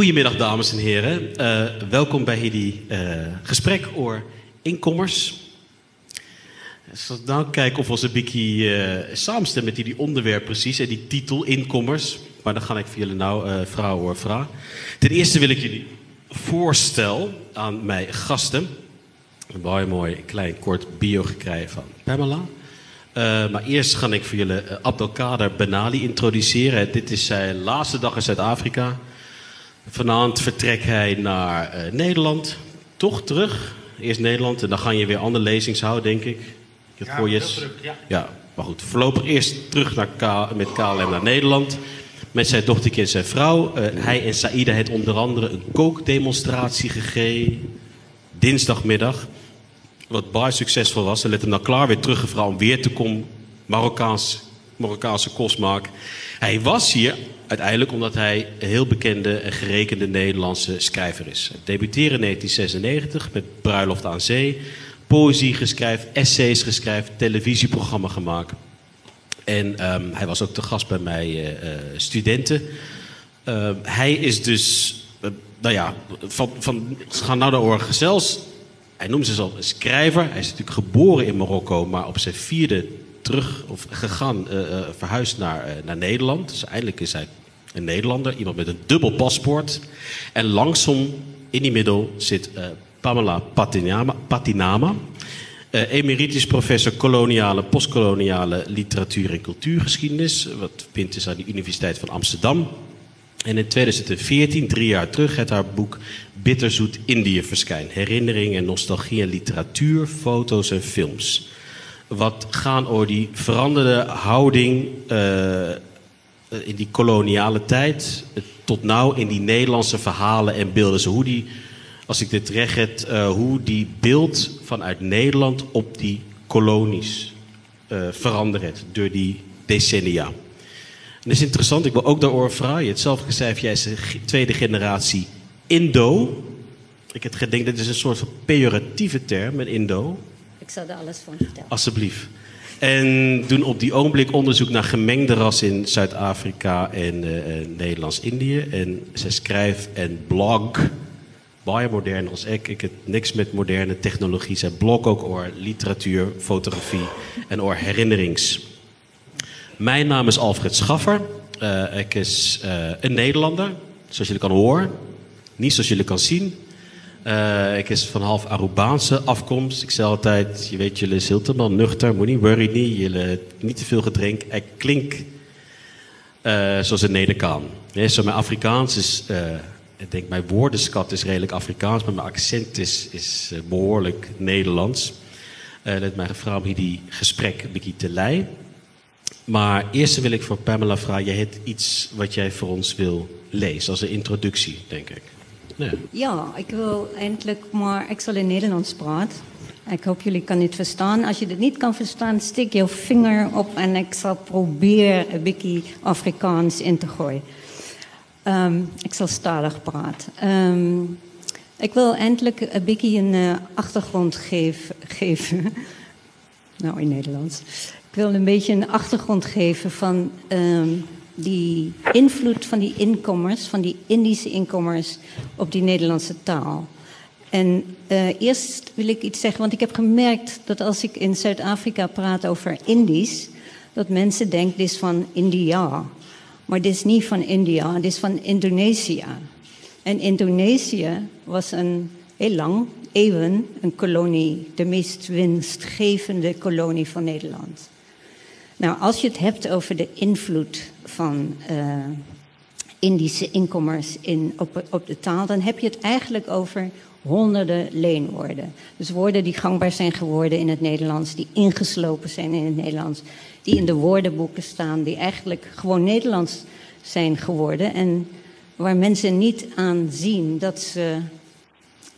Goedemiddag, dames en heren. Uh, welkom bij hierdie uh, gesprek over inkomers. Als nou kijken of we een beetje uh, samenstemmen met die onderwerp precies en die titel inkomers. Maar dan ga ik voor jullie nou vrouw hoor vragen. Ten eerste wil ik jullie voorstellen aan mijn gasten. Een mooi, mooi klein kort bio gekregen van Pamela. Maar eerst ga ik voor jullie Abdelkader Benali introduceren. Dit is zijn laatste dag in Zuid-Afrika. Vanavond vertrekt hij naar uh, Nederland. Toch terug. Eerst Nederland en dan ga je weer andere lezings houden, denk ik. ik ja, voor je... terug, ja. ja, maar goed. Voorlopig eerst terug naar K met KLM naar Nederland. Met zijn dochtertje en zijn vrouw. Uh, hij en Saïda heeft onder andere een kookdemonstratie gegeven. Dinsdagmiddag. Wat baie succesvol was. Ze let hem dan klaar weer teruggevraagd om weer te komen Marokkaans, Marokkaanse kost maken. Hij was hier uiteindelijk omdat hij een heel bekende en gerekende Nederlandse schrijver is. Hij debuteerde in 1996 met Bruiloft aan Zee. Poëzie geschreven, essays geschreven, televisieprogramma gemaakt. En um, hij was ook te gast bij mij uh, uh, studenten. Uh, hij is dus, nou ja, van, van ze gaan nou naar gezels. Hij noemt zichzelf een schrijver. Hij is natuurlijk geboren in Marokko, maar op zijn vierde terug of gegaan, verhuisd naar, naar Nederland. Dus eindelijk is hij een Nederlander, iemand met een dubbel paspoort. En langsom in die middel zit Pamela Patinama. Patinama uh, emeritus professor koloniale, postkoloniale literatuur en cultuurgeschiedenis. Wat vindt is aan de Universiteit van Amsterdam. En in 2014, drie jaar terug, het haar boek Bitterzoet Indië verschijn. Herinnering en nostalgie en literatuur, foto's en films. Wat gaan over die veranderde houding uh, in die koloniale tijd. Tot nou in die Nederlandse verhalen en beelden. Zo hoe die als ik dit recht heb, uh, hoe die beeld vanuit Nederland op die kolonies uh, verandert door die decennia. En dat is interessant, ik wil ook daarover vragen. Je hebt zelf gezegd, jij is de tweede generatie Indo. Ik gedacht, dit is een soort van pejoratieve term, een Indo. Ik zal er alles van vertellen. Alsjeblieft. En doen op die ogenblik onderzoek naar gemengde ras in Zuid-Afrika en uh, Nederlands-Indië. En ze schrijft en blog baie modern als ik. Ik heb niks met moderne technologie. Zij blok ook oor literatuur, fotografie en oor herinnerings. Mijn naam is Alfred Schaffer. Uh, ik is een Nederlander, zoals jullie kan horen. Niet zoals jullie kan zien. Uh, ik is van half Arubaanse afkomst. Ik zeg altijd, je weet, jullie is helemaal nuchter. Moet niet worry niet. Jullie niet te veel gedrinken. Ik klink zoals een Nederkaan. Ja, zo mijn Afrikaans is ik denk, mijn woordenschat is redelijk Afrikaans, maar mijn accent is, is behoorlijk Nederlands. Dat mij gevraagd om hier die gesprek een te leiden. Maar eerst wil ik voor Pamela vragen, jij hebt iets wat jij voor ons wil lezen, als een introductie, denk ik. Ja, ik wil eindelijk maar, ik zal in Nederlands praten. Ik hoop jullie kan dit verstaan. Als je dit niet kan verstaan, steek je vinger op en ik zal proberen een beetje Afrikaans in te gooien. Um, ik zal stalig praten. Um, ik wil eindelijk een beetje een uh, achtergrond geef, geven. nou, in Nederlands. Ik wil een beetje een achtergrond geven van um, die invloed van die inkomers, van die Indische inkomers op die Nederlandse taal. En uh, eerst wil ik iets zeggen, want ik heb gemerkt dat als ik in Zuid-Afrika praat over Indisch, dat mensen denken dit is van India. Maar dit is niet van India, dit is van Indonesië. En Indonesië was een, heel lang, eeuwen, een kolonie, de meest winstgevende kolonie van Nederland. Nou, als je het hebt over de invloed van uh, Indische inkomers in, op, op de taal, dan heb je het eigenlijk over honderden leenwoorden. Dus woorden die gangbaar zijn geworden in het Nederlands, die ingeslopen zijn in het Nederlands, die in de woordenboeken staan, die eigenlijk gewoon Nederlands zijn geworden en waar mensen niet aan zien dat ze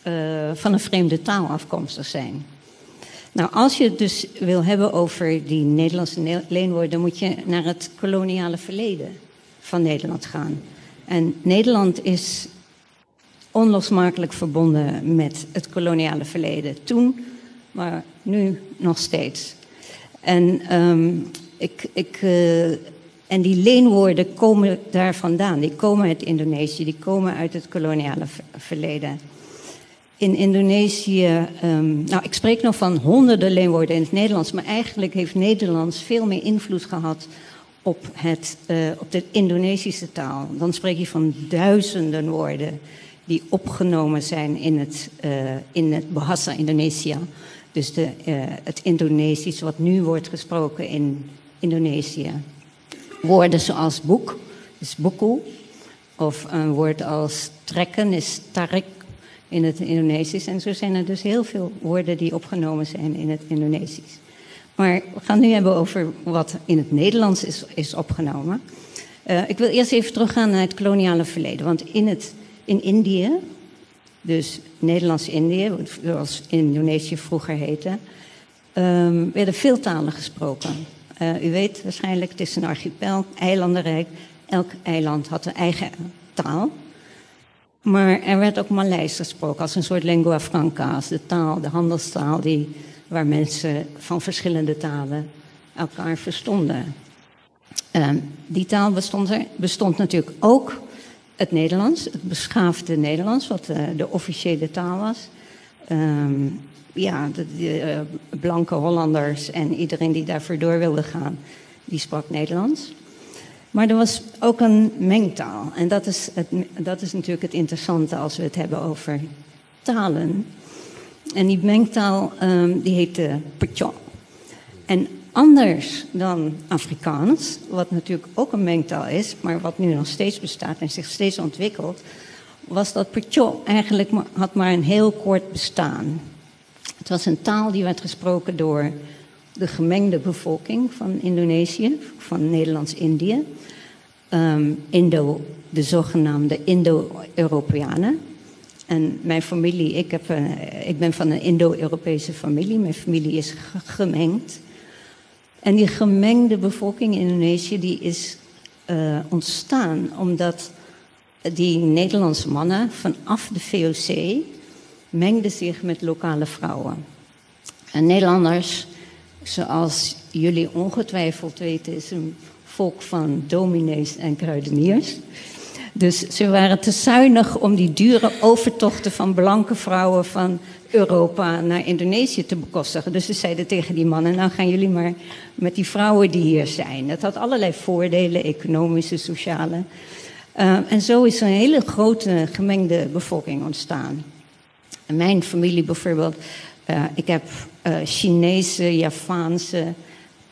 uh, van een vreemde taal afkomstig zijn. Nou, als je het dus wil hebben over die Nederlandse leenwoorden, dan moet je naar het koloniale verleden van Nederland gaan. En Nederland is onlosmakelijk verbonden met het koloniale verleden. Toen, maar nu nog steeds. En um, ik, ik uh, En die leenwoorden komen daar vandaan. Die komen uit Indonesië, die komen uit het koloniale verleden. In Indonesië, um, nou ik spreek nog van honderden leenwoorden in het Nederlands, maar eigenlijk heeft Nederlands veel meer invloed gehad op, het, uh, op de Indonesische taal. Dan spreek je van duizenden woorden die opgenomen zijn in het, uh, in het Bahasa Indonesia. Dus de, uh, het Indonesisch wat nu wordt gesproken in Indonesië. Woorden zoals boek is buku. Of een woord als trekken is tarik in het Indonesisch. En zo zijn er dus heel veel woorden die opgenomen zijn in het Indonesisch. Maar we gaan nu hebben over wat in het Nederlands is, is opgenomen. Uh, ik wil eerst even teruggaan naar het koloniale verleden. Want in, het, in Indië, dus Nederlands-Indië, zoals Indonesië vroeger heette, um, werden veel talen gesproken. Uh, u weet waarschijnlijk, het is een archipel, eilandenrijk. Elk eiland had een eigen taal. Maar er werd ook Maleis gesproken als een soort lingua franca, als de taal, de handelstaal die, waar mensen van verschillende talen elkaar verstonden. Uh, die taal bestond, er, bestond natuurlijk ook het Nederlands, het beschaafde Nederlands, wat uh, de officiële taal was. Um, ja, de, de uh, blanke Hollanders en iedereen die daarvoor door wilde gaan, die sprak Nederlands. Maar er was ook een mengtaal. En dat is, dat is natuurlijk het interessante als we het hebben over talen. En die mengtaal um, die heette Pachon. En anders dan Afrikaans, wat natuurlijk ook een mengtaal is, maar wat nu nog steeds bestaat en zich steeds ontwikkelt, was dat Pachon eigenlijk had maar een heel kort bestaan. Het was een taal die werd gesproken door de gemengde bevolking van Indonesië, van Nederlands-Indië. Indo, de zogenaamde Indo-Europeanen. En mijn familie, ik, heb, uh, ik ben van een Indo-Europese familie. Mijn familie is gemengd. En die gemengde bevolking in Indonesië die is uh, ontstaan omdat die Nederlandse mannen vanaf de VOC mengden zich met lokale vrouwen. En Nederlanders, zoals jullie ongetwijfeld weten, is een volk van dominees en kruideniers. Dus ze waren te zuinig om die dure overtochten van blanke vrouwen van Europa naar Indonesië te bekostigen. Dus ze zeiden tegen die mannen: Nou gaan jullie maar met die vrouwen die hier zijn. Dat had allerlei voordelen, economische, sociale. Uh, en zo is een hele grote gemengde bevolking ontstaan. Mijn familie bijvoorbeeld, uh, ik heb uh, Chinese, Javaanse,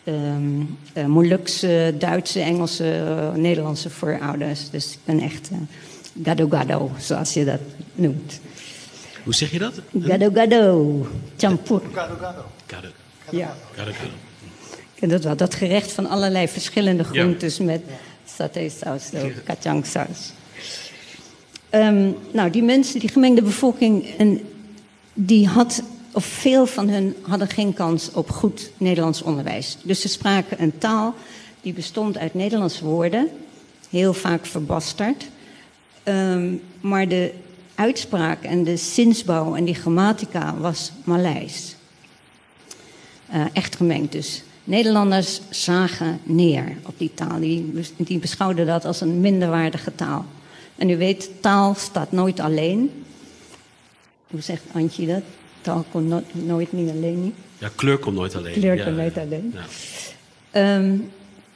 um, uh, Molukse, Duitse, Engelse, uh, Nederlandse voorouders. Dus ik ben echt uh, gado-gado, zoals je dat noemt. Hoe zeg je dat? Gado-gado, champur. Gado-gado. Gado. Ja. Gado-gado. En dat, wel, dat gerecht van allerlei verschillende groentes ja. met saté-saus, kacang-saus. Um, nou, die mensen, die gemengde bevolking, en die had of veel van hen hadden geen kans op goed Nederlands onderwijs. Dus ze spraken een taal die bestond uit Nederlandse woorden, heel vaak verbasterd. Um, maar de uitspraak en de zinsbouw en die grammatica was Maleis. Uh, echt gemengd dus. Nederlanders zagen neer op die taal. Die beschouwden dat als een minderwaardige taal. En u weet, taal staat nooit alleen. Hoe zegt Antje dat? Taal komt no nooit niet alleen. Niet. Ja, kleur komt nooit alleen. Kleur ja, komt nooit ja. alleen. Ja. Um,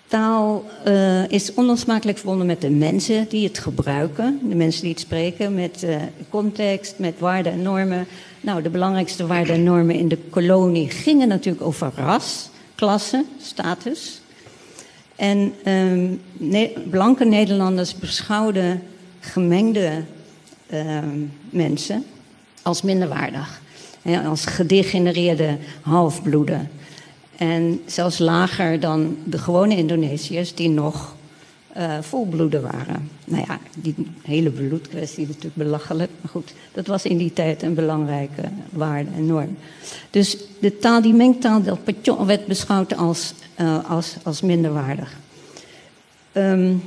taal uh, is onlosmakelijk verbonden met de mensen die het gebruiken. De mensen die het spreken, met uh, context, met waarden en normen. Nou, de belangrijkste waarden en normen in de kolonie gingen natuurlijk over ras, klasse, status. En um, ne blanke Nederlanders beschouwden gemengde um, mensen als minderwaardig. Als gedegenereerde halfbloeden. En zelfs lager dan de gewone Indonesiërs die nog uh, volbloeden waren. Nou ja, die hele bloedkwestie is natuurlijk belachelijk. Maar goed, dat was in die tijd een belangrijke waarde en norm. Dus de taal, die mengtaal, werd beschouwd als, uh, als, als minderwaardig. Um,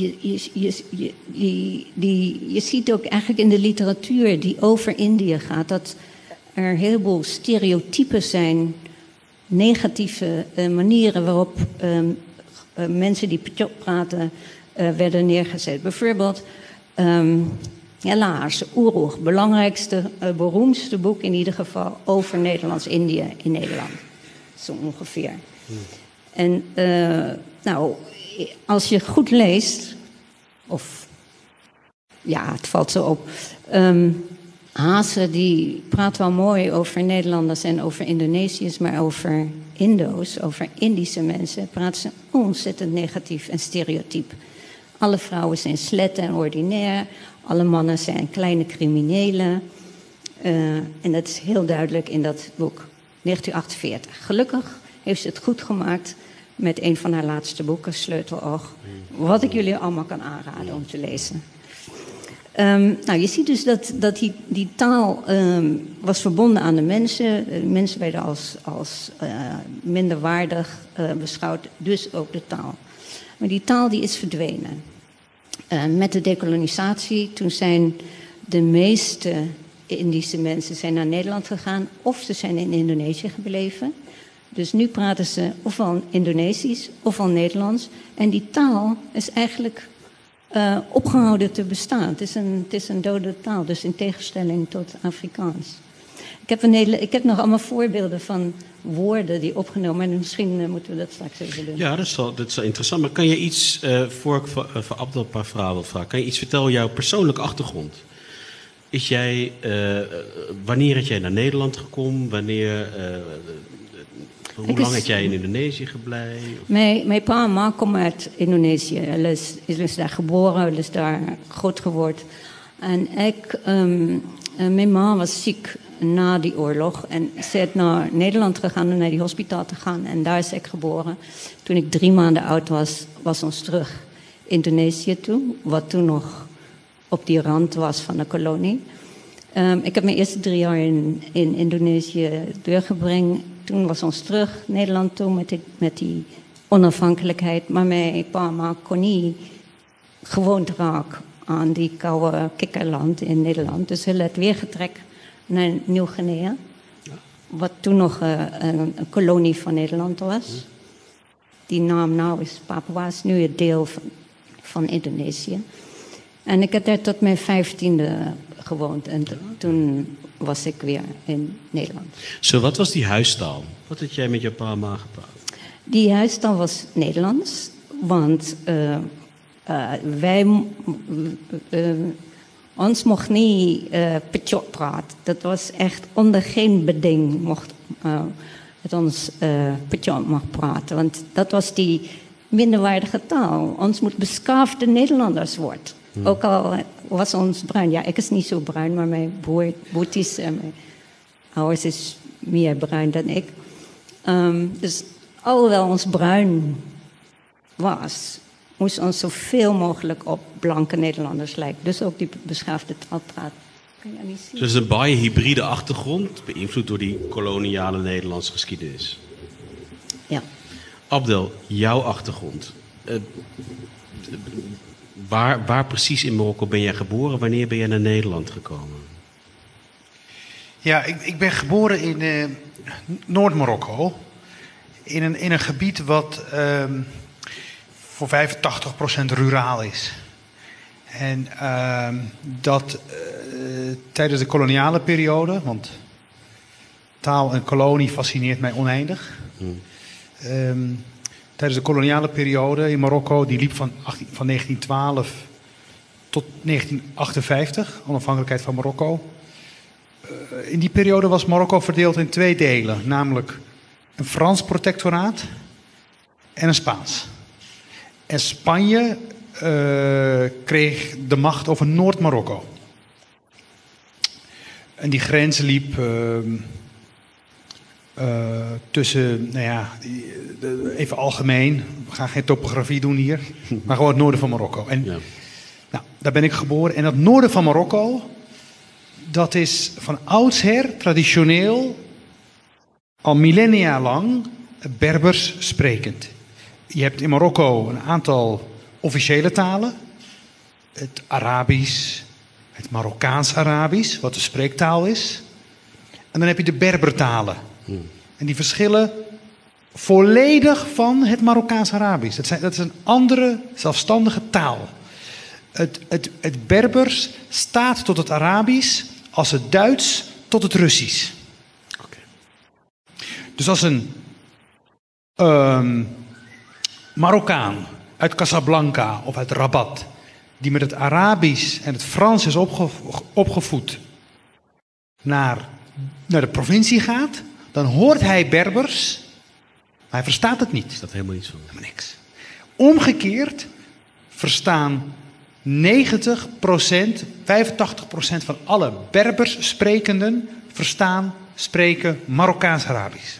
je, je, je, je, die, je ziet ook eigenlijk in de literatuur die over Indië gaat... dat er een heleboel stereotypen zijn, negatieve uh, manieren waarop um, uh, mensen die praten uh, werden neergezet. Bijvoorbeeld um, helaas Oeroeg, belangrijkste, beroemdste boek in ieder geval over Nederlands-Indië in Nederland. Zo ongeveer. Hmm. En nou, als je goed leest, of ja, het valt zo op. Um, Haase die praat wel mooi over Nederlanders en over Indonesiërs, maar over Indo's, over Indische mensen, praat ze ontzettend negatief en stereotyp. Alle vrouwen zijn sletten en ordinair, alle mannen zijn kleine criminelen. Uh, en dat is heel duidelijk in dat boek, 1948. Gelukkig heeft ze het goed gemaakt met een van haar laatste boeken, Sleuteloog. Wat ik jullie allemaal kan aanraden om te lezen. Um, nou, je ziet dus dat, dat die, die taal um, was verbonden aan de mensen. De mensen werden als, als uh, minderwaardig uh, beschouwd, dus ook de taal. Maar die taal die is verdwenen. Met de dekolonisatie, toen zijn de meeste Indische mensen zijn naar Nederland gegaan... of ze zijn in Indonesië gebleven. Dus nu praten ze ofwel Indonesisch ofwel Nederlands. En die taal is eigenlijk uh, opgehouden te bestaan. Het is, een, het is een dode taal, dus in tegenstelling tot Afrikaans. Ik heb, een ik heb nog allemaal voorbeelden van woorden die opgenomen en misschien uh, moeten we dat straks even doen. Ja, dat is wel, dat interessant. Maar kan je iets, uh, voor ik voor, voor Abdel vragen wil vragen, kan je iets vertellen jouw persoonlijke achtergrond? Is jij, wanneer is jij naar Nederland gekomen? Wanneer hoe lang heb jij in Indonesië gebleven? Mijn, mijn pa en ma komen uit Indonesië. Hij is, is daar geboren, hij is daar groot geworden. En ik, um, mijn ma was ziek na die oorlog. En ze is naar Nederland gegaan om naar die hospitaal te gaan. En daar is ik geboren. Toen ik drie maanden oud was, was ons terug Indonesië toe. Wat toen nog op die rand was van de kolonie. Um, ik heb mijn eerste drie jaar in, in Indonesië doorgebracht toen was ons terug Nederland toe met die, onafhankelijkheid. Maar mijn pa ma kon niet gewoond raken aan die koude kikkerland in Nederland. Dus hij werd weer getrekt naar Nieuw-Guinea. Wat toen nog een, een, kolonie van Nederland was. Die naam nou is Papua, is nu een deel van, van Indonesië. En ik heb daar tot mijn vijftiende gewoond. En toen was ik weer in Nederland. Zo, wat was die huistaal? Wat had jij met je pa ma gepraat? Die huistaal was Nederlands. Want uh, uh, wij... Uh, ons mocht niet uh, praten. Dat was echt onder geen beding mocht het ons uh, mag praten. Want dat was die minderwaardige taal. Ons moet beschaafde Nederlanders worden. Hmm. Ook al was ons bruin. Ja, ik is niet zo bruin, maar mijn broer, boeties en mijn ouders is meer bruin dan ik. Um, dus alhoewel ons bruin was, moest ons zoveel mogelijk op blanke Nederlanders lijken. Dus ook die beschaafde taalpraat. Kan je niet zien? Dus een baie hybride achtergrond, beïnvloed door die koloniale Nederlandse geschiedenis. Ja. Abdel, jouw achtergrond. Uh, Waar, waar precies in Marokko ben jij geboren? Wanneer ben je naar Nederland gekomen? Ja, ik, ik ben geboren in uh, Noord-Marokko. In een, in een gebied wat uh, voor 85% ruraal is. En uh, dat uh, tijdens de koloniale periode, want taal en kolonie fascineert mij oneindig. Hmm. Um, tijdens de koloniale periode in Marokko, die liep van, 18, van 1912 tot 1958, onafhankelijkheid van Marokko. Uh, in die periode was Marokko verdeeld in twee delen, namelijk een Frans protectoraat en een Spaans. En Spanje uh, kreeg de macht over Noord-Marokko. En die grens liep. Uh, tussen, nou ja, even algemeen, we gaan geen topografie doen hier, maar gewoon het noorden van Marokko. En ja. nou, daar ben ik geboren. En dat noorden van Marokko, dat is van oudsher traditioneel al millennia lang Berbers sprekend. Je hebt in Marokko een aantal officiële talen. Het Arabisch, het Marokkaans-Arabisch, wat de spreektaal is. En dan heb je de Berbertalen. En die verschillen volledig van het Marokkaans-Arabisch. Dat, zijn- dat is een andere zelfstandige taal. Het, het, het Berbers staat tot het Arabisch als het Duits tot het Russisch. Dus als een ehm, Marokkaan uit Casablanca of uit Rabat, die met het Arabisch en het Frans is opge- opgevoed, naar, naar de provincie gaat, dan hoort hij Berbers, maar hij verstaat het niet. Dat helemaal iets van? Helemaal niks. Omgekeerd verstaan 90% 85% van alle Berbers sprekenden verstaan, spreken Marokkaans-Arabisch.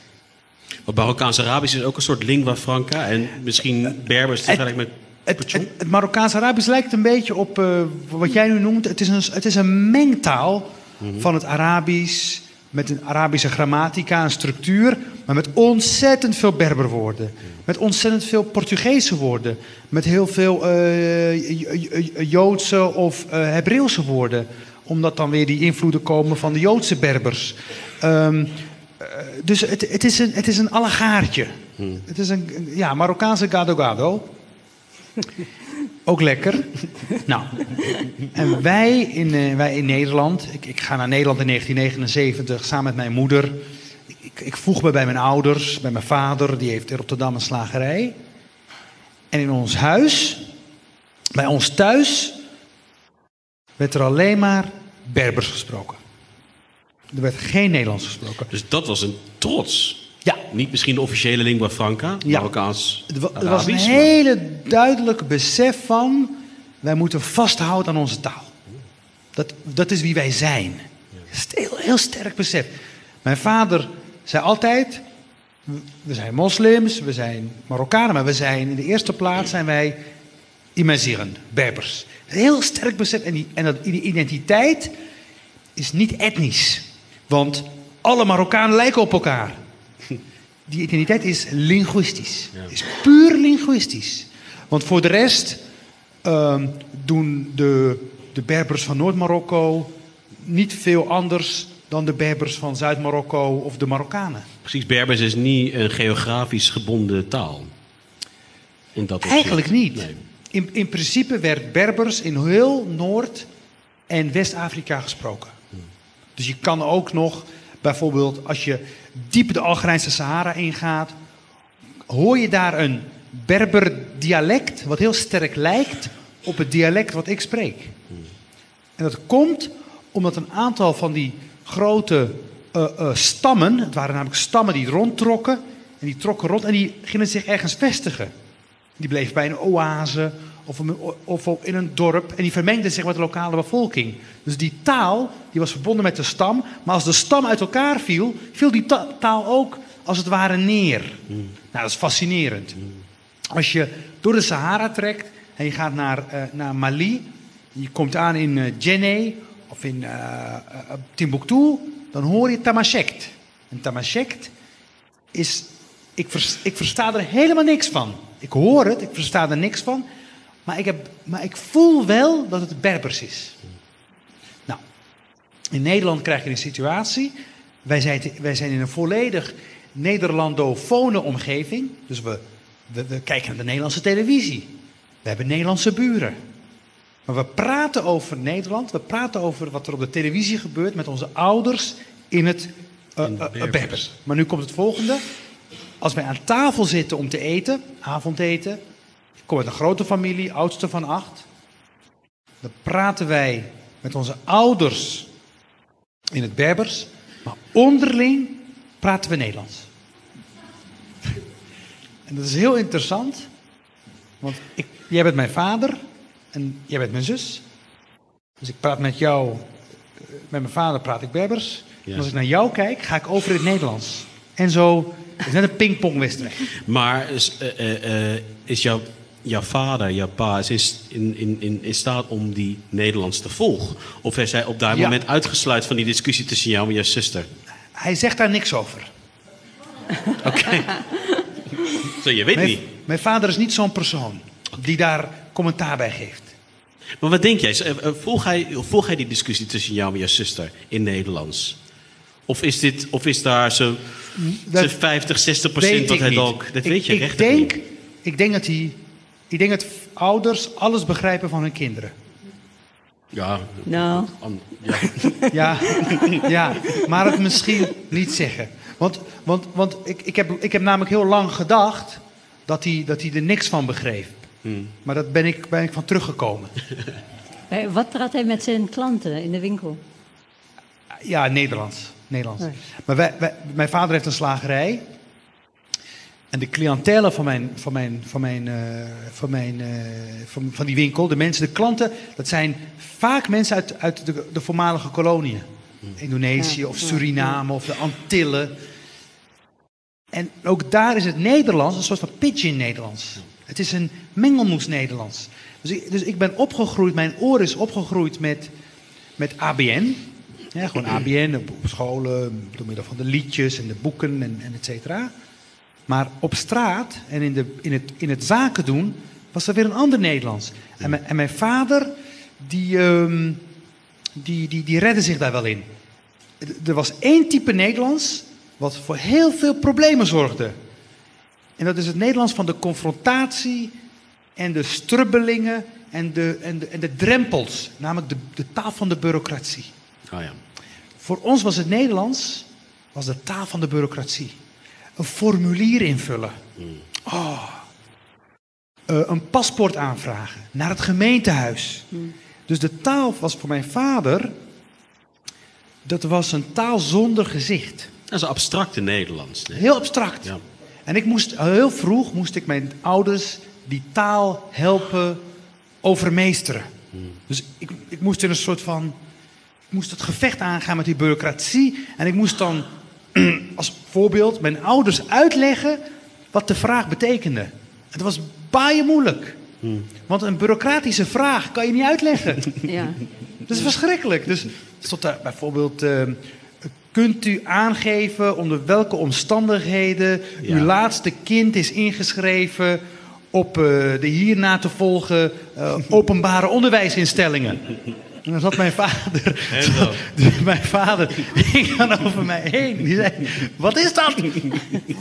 Want Marokkaans-Arabisch is ook een soort lingua franca. En misschien Berbers tegelijk met Het, het, het Marokkaans-Arabisch lijkt een beetje op eh, wat jij nu noemt. Het is een, het is een mengtaal van het Arabisch. Met een Arabische grammatica en structuur. Maar met ontzettend veel Berberwoorden. Met ontzettend veel Portugese woorden. Met heel veel eh, Joodse of eh Hebreeuwse woorden. Omdat dan weer die invloeden komen van de Joodse Berbers. Ehm, eh, dus het, het, is een, het is een allegaartje. Het is een ja, Marokkaanse gado-gado. Ook lekker. nou, en wij in, eh, wij in Nederland, ik, ik ga naar Nederland in 1979 samen met mijn moeder. Ik, ik voeg me bij mijn ouders, bij mijn vader, die heeft in Rotterdam een slagerij. En in ons huis, bij ons thuis, werd er alleen maar Berbers gesproken. Er werd geen Nederlands gesproken. Dus dat was een trots. Ja, Niet misschien de officiële lingua franca, Ja. Marokkaans. Er was een maar- hele duidelijk besef van... wij moeten vasthouden aan onze taal. Dat, dat is wie wij zijn. Dat is een heel, heel sterk besef. Mijn vader zei altijd... we zijn moslims, we zijn Marokkanen... maar we zijn in de eerste plaats zijn wij Imaziren, Berbers. Heel sterk besef. En die, en dat, die identiteit is niet etnisch. Want alle Marokkanen lijken op elkaar. Die identiteit is linguïstisch. Ja. Is puur linguïstisch. Want voor de rest ehm, doen de, de Berbers van Noord-Marokko niet veel anders dan de Berbers van Zuid-Marokko of de Marokkanen. Precies, Berbers is niet een geografisch gebonden taal. In dat. Eigenlijk niet. Nee. In, in principe werd Berbers in heel Noord- en West-Afrika gesproken. Dus je kan ook nog, bijvoorbeeld als je diep de Algerijnse Sahara ingaat, hoor je daar een Berber dialect wat heel sterk lijkt op het dialect wat ik spreek. En dat komt omdat een aantal van die grote eh, eh, stammen, het waren namelijk stammen die rondtrokken, en die trokken rond en die gingen zich ergens vestigen. Die bleef bij een oase of, of in een dorp en die vermengde zich met de lokale bevolking. Dus die taal die was verbonden met de stam, maar als de stam uit elkaar viel, viel die ta- taal ook als het ware neer. Nou, dat is fascinerend. Als je door de Sahara trekt en je gaat naar, eh, naar Mali, je komt aan in eh Djenné of in eh, Timbuktu, dan hoor je Tamashekt. En Tamashekt is, ik, vers- ik versta er helemaal niks van. Ik hoor het, ik versta er niks van, maar ik, heb, maar ik voel wel dat het Berbers is. Nou, in Nederland krijg je een situatie. Wij zijn, te- wij zijn in een volledig Nederlandofone omgeving. Dus we, we, we kijken naar de Nederlandse televisie. We hebben Nederlandse buren. Maar we praten over Nederland. We praten over wat er op de televisie gebeurt met onze ouders in het In Berbers. Berbers. Maar nu komt het volgende. Als wij aan tafel zitten om te eten, avondeten. Ik kom uit een grote familie, oudste van acht. Dan praten wij met onze ouders in het Berbers. Maar onderling praten we Nederlands. En dat is heel interessant. Want ik, jij bent mijn vader en jij bent mijn zus. Dus ik praat met jou, eh, met mijn vader praat ik Berbers. Ja. En als ik naar jou kijk, ga ik over in het Nederlands. En zo, het is net een pingpongwedstrijd. Maar is, eh, is jouw, jouw vader, jouw pa, is in, in, in, in staat om die Nederlands te volgen? Of is hij op dat Ja. moment uitgesluit van die discussie tussen jou en je zuster? Hij zegt daar niks over. Oké. Zo, je weet Mijn, niet. mijn vader is niet zo'n persoon die daar commentaar bij geeft. Maar wat denk jij? Eh, eh, Volg hij, volg hij die discussie tussen jou en je zuster in Nederlands? Of is, dit, of is daar zo Dat zo'n 50, 60 weet procent dat hij ook... Dat ik, weet je ik denk, ik denk dat hij... Ik denk dat ouders alles begrijpen van hun kinderen. Ja, Nou, ja. Ja, ja maar het misschien niet zeggen. Want, want, want ik, ik, heb, ik heb namelijk heel lang gedacht dat hij, dat hij er niks van begreep. Maar dat ben ik, ben ik van teruggekomen. wat praat hij met zijn klanten in de winkel? Ja, Nederlands. Nederlands. Nee. Maar wij, wij- mijn vader heeft een slagerij. En de cliëntelen van, mijn, van, mijn, van, mijn, eh, van, mijn, eh, van, van die winkel, de mensen, de klanten, dat zijn vaak mensen uit, uit de, de voormalige koloniën. Indonesië Ja, of Suriname of de Antillen. En ook daar is het Nederlands een soort van pidgin Nederlands. Het is een mengelmoes Nederlands. Dus ik, dus ik ben opgegroeid, mijn oor is opgegroeid met, met ABN. Ja, gewoon ABN op op scholen, door middel van de liedjes en de boeken en, en et cetera. Maar op straat en in, de, in, het, in het zaken doen was er weer een ander Nederlands. En mijn, en mijn vader, die, ehm, die, die, die redde zich daar wel in. Er was één type Nederlands wat voor heel veel problemen zorgde. En dat is het Nederlands van de confrontatie en de strubbelingen en de, en de, en de drempels. Namelijk de, de taal van de bureaucratie. Oh ja. Voor ons was het Nederlands was de taal van de bureaucratie. Een formulier invullen. Oh. Eh, een paspoort aanvragen. Naar het gemeentehuis. Dus de taal was voor mijn vader... Dat was een taal zonder gezicht. Dat is een abstracte Nederlands. Nee? Heel abstract. Ja. En ik moest, heel vroeg moest ik mijn ouders die taal helpen overmeesteren. Dus ik, ik moest in een soort van. Ik moest het gevecht aangaan met die bureaucratie. En ik moest dan als voorbeeld mijn ouders uitleggen wat de vraag betekende. Het was baaien moeilijk. Want een bureaucratische vraag kan je niet uitleggen. Ja. Dat is verschrikkelijk. Dus stond daar bijvoorbeeld. eh, kunt u aangeven onder welke omstandigheden Ja. uw laatste kind is ingeschreven op eh, de hierna te volgen eh, openbare onderwijsinstellingen? En dan zat mijn vader. Dus mijn vader ging dan over mij heen. Die zei: Wat is dat?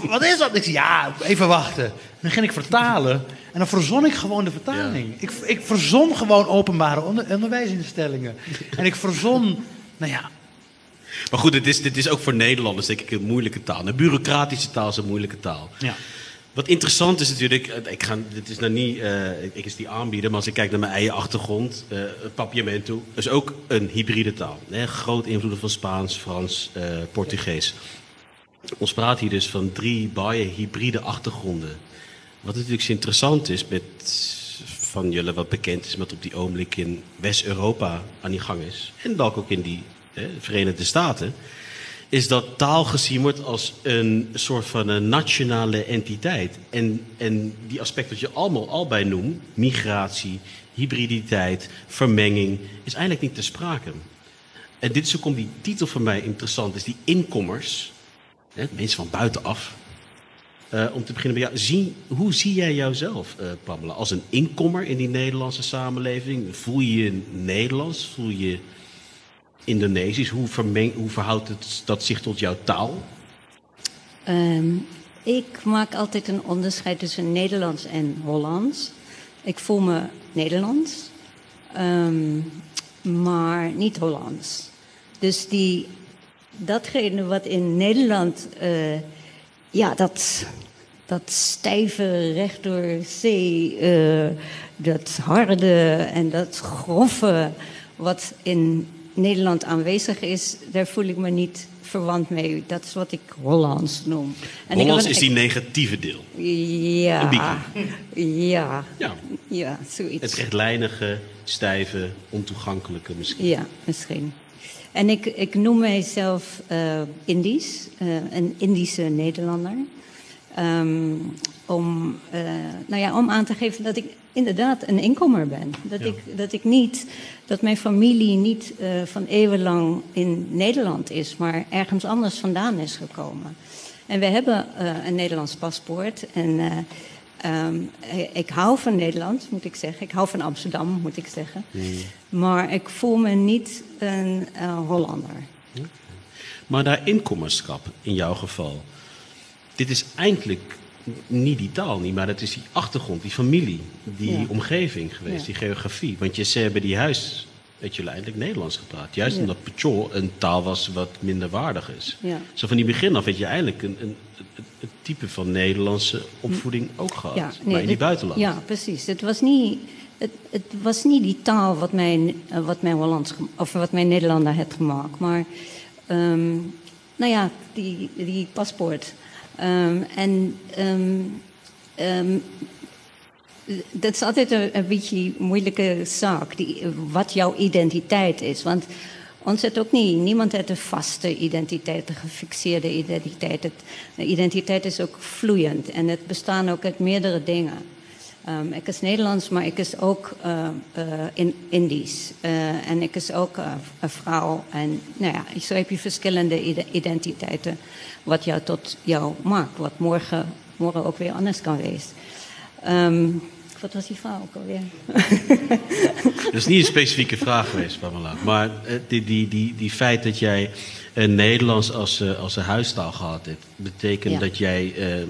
Wat is dat? Ik zei: Ja, even wachten. En dan ging ik vertalen. En dan verzon ik gewoon de vertaling. Ik, ik verzon gewoon openbare onder- onderwijsinstellingen. En ik verzon, nou ja, Maar goed, dit is, dit is ook voor Nederlanders denk ik een moeilijke taal. Een bureaucratische taal is een moeilijke taal. ja. Wat interessant is natuurlijk, eh, ik ga, dit is nou niet, eh, ik, is die aanbieden, maar als ik kijk naar mijn eigen achtergrond, eh Papiamento is ook een hybride taal. Hè? Groot invloeden van Spaans, Frans, Portugees. Ons praat hier dus van drie baie hybride achtergronden. Wat natuurlijk interessant is met van jullie wat bekend is met op die ogenblik in West-Europa aan die gang is. En dat ook in die Verenigde Staten is dat taal gezien wordt als een soort van een nationale entiteit. En, en die aspecten wat je allemaal al bij noemt, migratie, hybriditeit, vermenging, is eigenlijk niet te sprake. En dit is ook die titel voor mij interessant is, die inkommers, mensen van buitenaf. Eh, om te beginnen bij jou, zie, hoe zie jij jouzelf, eh Pamela, als een inkommer in die Nederlandse samenleving? Voel je je Nederlands? Voel je Indonesisch? Hoe, hoe verhoudt het, dat zich tot jouw taal? Ehm, ik maak altijd een onderscheid tussen Nederlands en Hollands. Ik voel me Nederlands, ehm, maar niet Hollands. Dus die, datgene wat in Nederland, eh, ja, dat, dat stijve recht door zee, eh, dat harde en dat grove wat in Nederland aanwezig is, daar voel ik me niet verwant mee. Dat is wat ik Hollands noem. En Hollands is die negatieve deel. Ja, ja, Ja, ja, zoiets. het rechtlijnige, stijve, ontoegankelijke misschien. Ja, misschien. En ik, ik noem mijzelf eh Indisch, eh, een Indische Nederlander. Ehm, om, eh, nou ja, om aan te geven dat ik inderdaad een inkomer ben. Dat, ik, dat ik niet, dat mijn familie niet eh, van eeuwenlang in Nederland is, maar ergens anders vandaan is gekomen. En we hebben eh, een Nederlands paspoort. En eh, ehm, ik hou van Nederland, moet ik zeggen. Ik hou van Amsterdam, moet ik zeggen. Maar ik voel me niet een Hollander. Maar daar inkommenschap, in jouw geval. Dit is eigenlijk niet die taal niet, maar dat is die achtergrond, die familie, die Ja. omgeving geweest, Ja. die geografie. Want je ze hebben die huis, weet jullie, eindelijk Nederlands gepraat. Juist Ja. omdat Pechol een taal was wat minder waardig is. Ja. Zo van die begin af weet je eigenlijk een, een, een, een type van Nederlandse opvoeding ook gehad. maar in die buitenland. Ja, precies. Het was niet, het, het was niet die taal wat mijn, eh, wat mijn, Hollands, of wat mijn Nederlander had gemaakt. Maar, ehm, nou ja, die, die paspoort. Ehm, en ehm, ehm, dat is altijd een, een beetje moeilijke zaak, die, wat jouw identiteit is. Want ons heeft ook niet, niemand heeft een vaste identiteit, een gefixeerde identiteit. Het, de identiteit is ook vloeiend en het bestaan ook uit meerdere dingen. Ik is Nederlands, maar ik is ook eh, in, Indisch. Eh, en ik is ook een vrouw. En nou ja, zo heb je verschillende ide- identiteiten. Wat jou tot jou maakt. Wat morgen, morgen ook weer anders kan wezen. Ehm, wat was die vraag ook alweer? Dat is niet een specifieke vraag geweest, Pamela. Maar eh, die, die, die, die feit dat jij eh, Nederlands als, eh, als een huistaal gehad hebt, betekent Ja. dat jij. eh,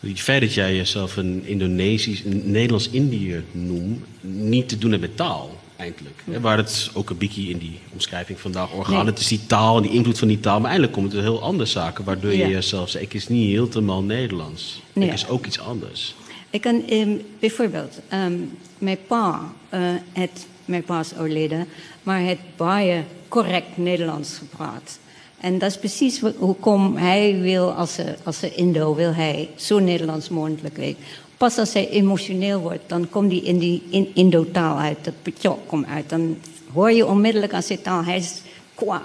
het feit dat jij jezelf een Indonesisch, een Nederlands-Indiër noemt, niet te doen hebt met taal, eindelijk. Waar het ook een beetje in die omschrijving vandaag orgaan. Nee. Het is die taal en die invloed van die taal. Maar eigenlijk komt het heel andere zaken, waardoor je Ja. jezelf zegt: ik is niet helemaal Nederlands. Nee. Ik is ook iets anders. Ik kan ehm, bijvoorbeeld, ehm, mijn pa, eh, het, mijn pa is overleden, maar het baie correct Nederlands gepraat. En dat is precies hoe kom hij wil, als een, als een Indo, wil hij zo Nederlands mogelijk weten. Pas als hij emotioneel wordt, dan komt hij in die in, Indo-taal uit, dat petjok komt uit. Dan hoor je onmiddellijk aan zijn taal, hij is kwaad,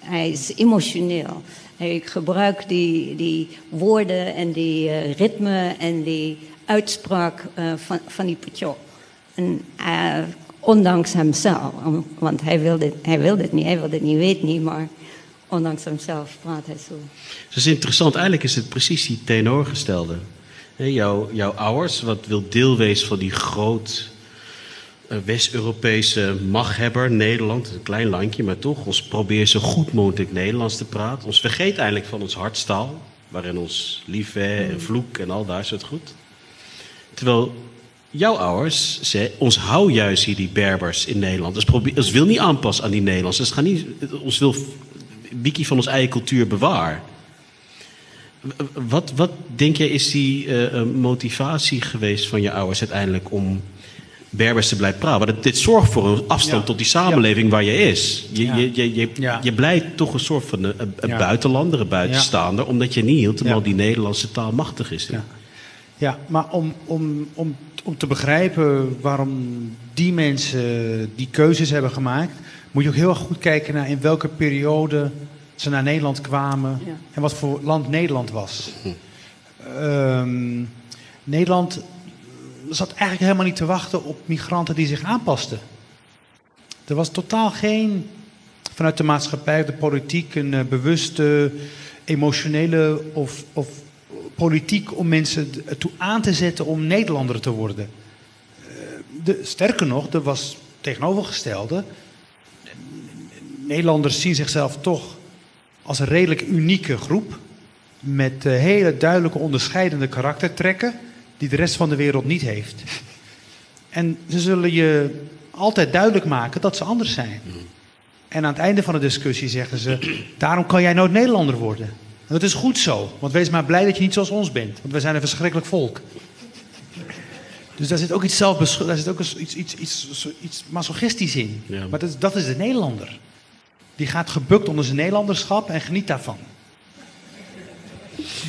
hij is emotioneel. Hij gebruikt die, die woorden en die eh, ritme en die uitspraak eh, van, van die petjok. En eh, ondanks hemzelf, want hij wilde, het- hij wilde het niet, hij wilde het niet, weet niet, maar ondanks hemzelf praat hij zo. Dat is interessant. Eigenlijk is het precies die tegenovergestelde. Jouw, jouw ouders, wat wil deel wezen van die groot eh, West-Europese machthebber, Nederland. Een klein landje, maar toch. Ons probeert zo goed mogelijk Nederlands te praten. Ons vergeet eigenlijk van ons hartstaal. Waarin ons liefhe en vloek en al daar soort goed. Terwijl jouw ouders zei, ons hou juist hier die Berbers in Nederland. Dus probeer, ons wil niet aanpassen aan die Nederlanders. Dus gaan niet, ons wil wiki van onze eigen cultuur bewaren. Wat, wat denk jij is die eh, eh, motivatie geweest van je ouders uiteindelijk om Berbers te blijven praten? Want dit zorgt voor een afstand Ja. tot die samenleving waar je is. Je, Ja. je, je, je, blijft toch een soort van een, een- buitenlander, een buitenstaander, omdat je niet helemaal die Nederlandse taal machtig is. Ja. Ja, maar om, om, om, om te begrijpen waarom die mensen die keuzes hebben gemaakt, moet je ook heel erg goed kijken naar in welke periode ze naar Nederland kwamen Ja. en wat voor land Nederland was. Ehm, Nederland zat eigenlijk helemaal niet te wachten op migranten die zich aanpasten. Er was totaal geen, vanuit de maatschappij, de politiek, een eh, bewuste, emotionele of, of politiek om mensen ertoe aan te zetten om Nederlander te worden. Eh, De, sterker nog, er was tegenovergestelde. Nederlanders zien zichzelf toch als een redelijk unieke groep. Met eh, hele duidelijke onderscheidende karaktertrekken die de rest van de wereld niet heeft. En ze zullen je altijd duidelijk maken dat ze anders zijn. En aan het einde van de discussie zeggen ze: daarom kan jij nooit Nederlander worden. En dat is goed zo, want wees maar blij dat je niet zoals ons bent, want wij zijn een verschrikkelijk volk. Dus daar zit ook iets daar zit ook iets, iets, iets, iets, masochistisch in. Ja. Maar dat dat is de Nederlander. Die gaat gebukt onder zijn Nederlanderschap en geniet daarvan.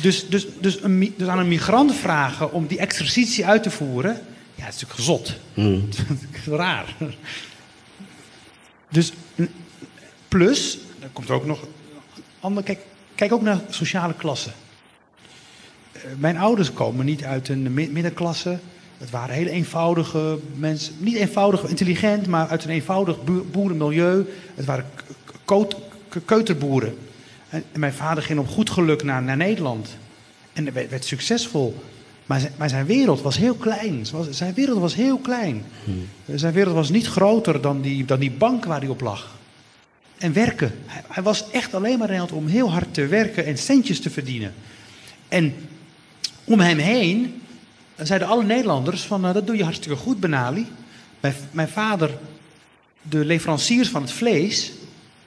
Dus, dus, dus, een, dus aan een migrant vragen om die exercitie uit te voeren, ja, dat is natuurlijk gezot. Hmm. Raar. Dus plus, er komt ook nog ander. Kijk, kijk ook naar sociale klassen. Eh, Mijn ouders komen niet uit een mi- middenklasse. Het waren hele eenvoudige mensen. Niet eenvoudig intelligent, maar uit een eenvoudig boer- boerenmilieu. Het waren keuterboeren. En, mijn vader ging op goed geluk naar, naar Nederland. En werd, werd succesvol. Maar zijn, maar zijn wereld was heel klein. Zijn wereld was heel klein. Eh, Zijn wereld was niet groter dan die, dan die bank waar hij op lag. en werken. Hij, hij was echt alleen maar Nederland om heel hard te werken en centjes te verdienen. En om hem heen zeiden alle Nederlanders van, nou, dat doe je hartstikke goed, Benali. Mijn, mijn vader, de leveranciers van het vlees,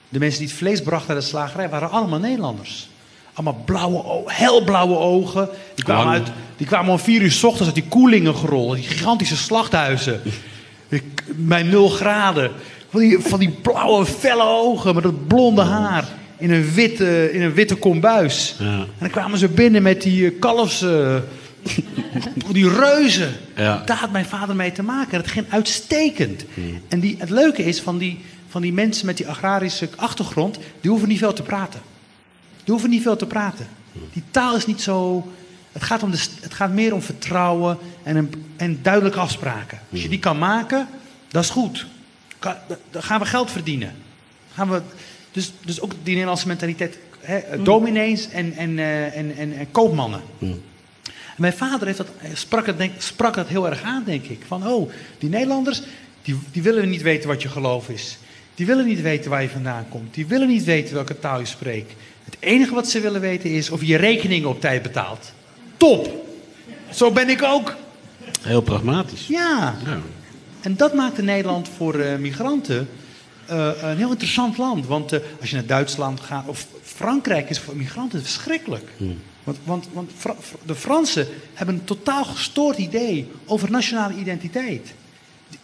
de mensen die het vlees brachten naar de slagerij, waren allemaal Nederlanders. Allemaal blauwe, o- helblauwe ogen. Die kwamen, uit, die kwamen om vier uur s ochtends uit die koelingen. Die gigantische slachthuizen. Ik- Bij nul graden. Van die, van die blauwe, felle ogen met dat blonde haar. In een witte, in een witte kombuis. Ja. En dan kwamen ze binnen met die eh, kalfs... eh, die reuzen. Ja. Daar had mijn vader mee te maken. Dat ging uitstekend. En die, het leuke is van die, van die mensen met die agrarische achtergrond... die hoeven niet veel te praten. Die hoeven niet veel te praten. Die taal is niet zo... Het gaat, om de, het gaat meer om vertrouwen en, een, en duidelijke afspraken. Als je die kan maken, dat is goed. Dan gaan we geld verdienen. Gaan we, dus, dus ook die Nederlandse mentaliteit. Hè, Dominees en, en, eh, en, en, en koopmannen. En mijn vader heeft dat, sprak, het, denk, sprak dat heel erg aan, denk ik. Van, oh, die Nederlanders, die, die willen niet weten wat je geloof is. Die willen niet weten waar je vandaan komt. Die willen niet weten welke taal je spreekt. Het enige wat ze willen weten is of je je rekeningen op tijd betaalt. Top! Zo ben ik ook. Heel pragmatisch. Ja. Ja. En dat maakte Nederland voor eh, migranten eh, een heel interessant land. Want eh, als je naar Duitsland gaat, of Frankrijk is voor migranten verschrikkelijk. Want, want, want Fra- Fra- de Fransen hebben een totaal gestoord idee over nationale identiteit.